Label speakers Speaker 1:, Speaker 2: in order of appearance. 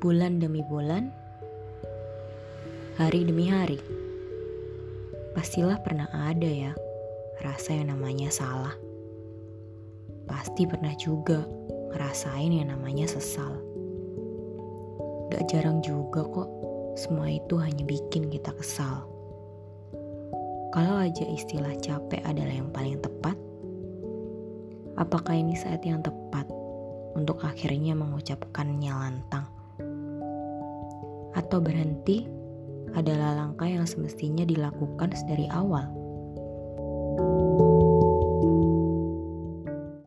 Speaker 1: Bulan demi bulan, hari demi hari, pastilah pernah ada ya rasa yang namanya salah. Pasti pernah juga ngerasain yang namanya sesal. Gak jarang juga kok semua itu hanya bikin kita kesal. Kalau aja istilah capek adalah yang paling tepat, apakah ini saat yang tepat untuk akhirnya mengucapkannya lantang? Atau berhenti adalah langkah yang semestinya dilakukan dari awal?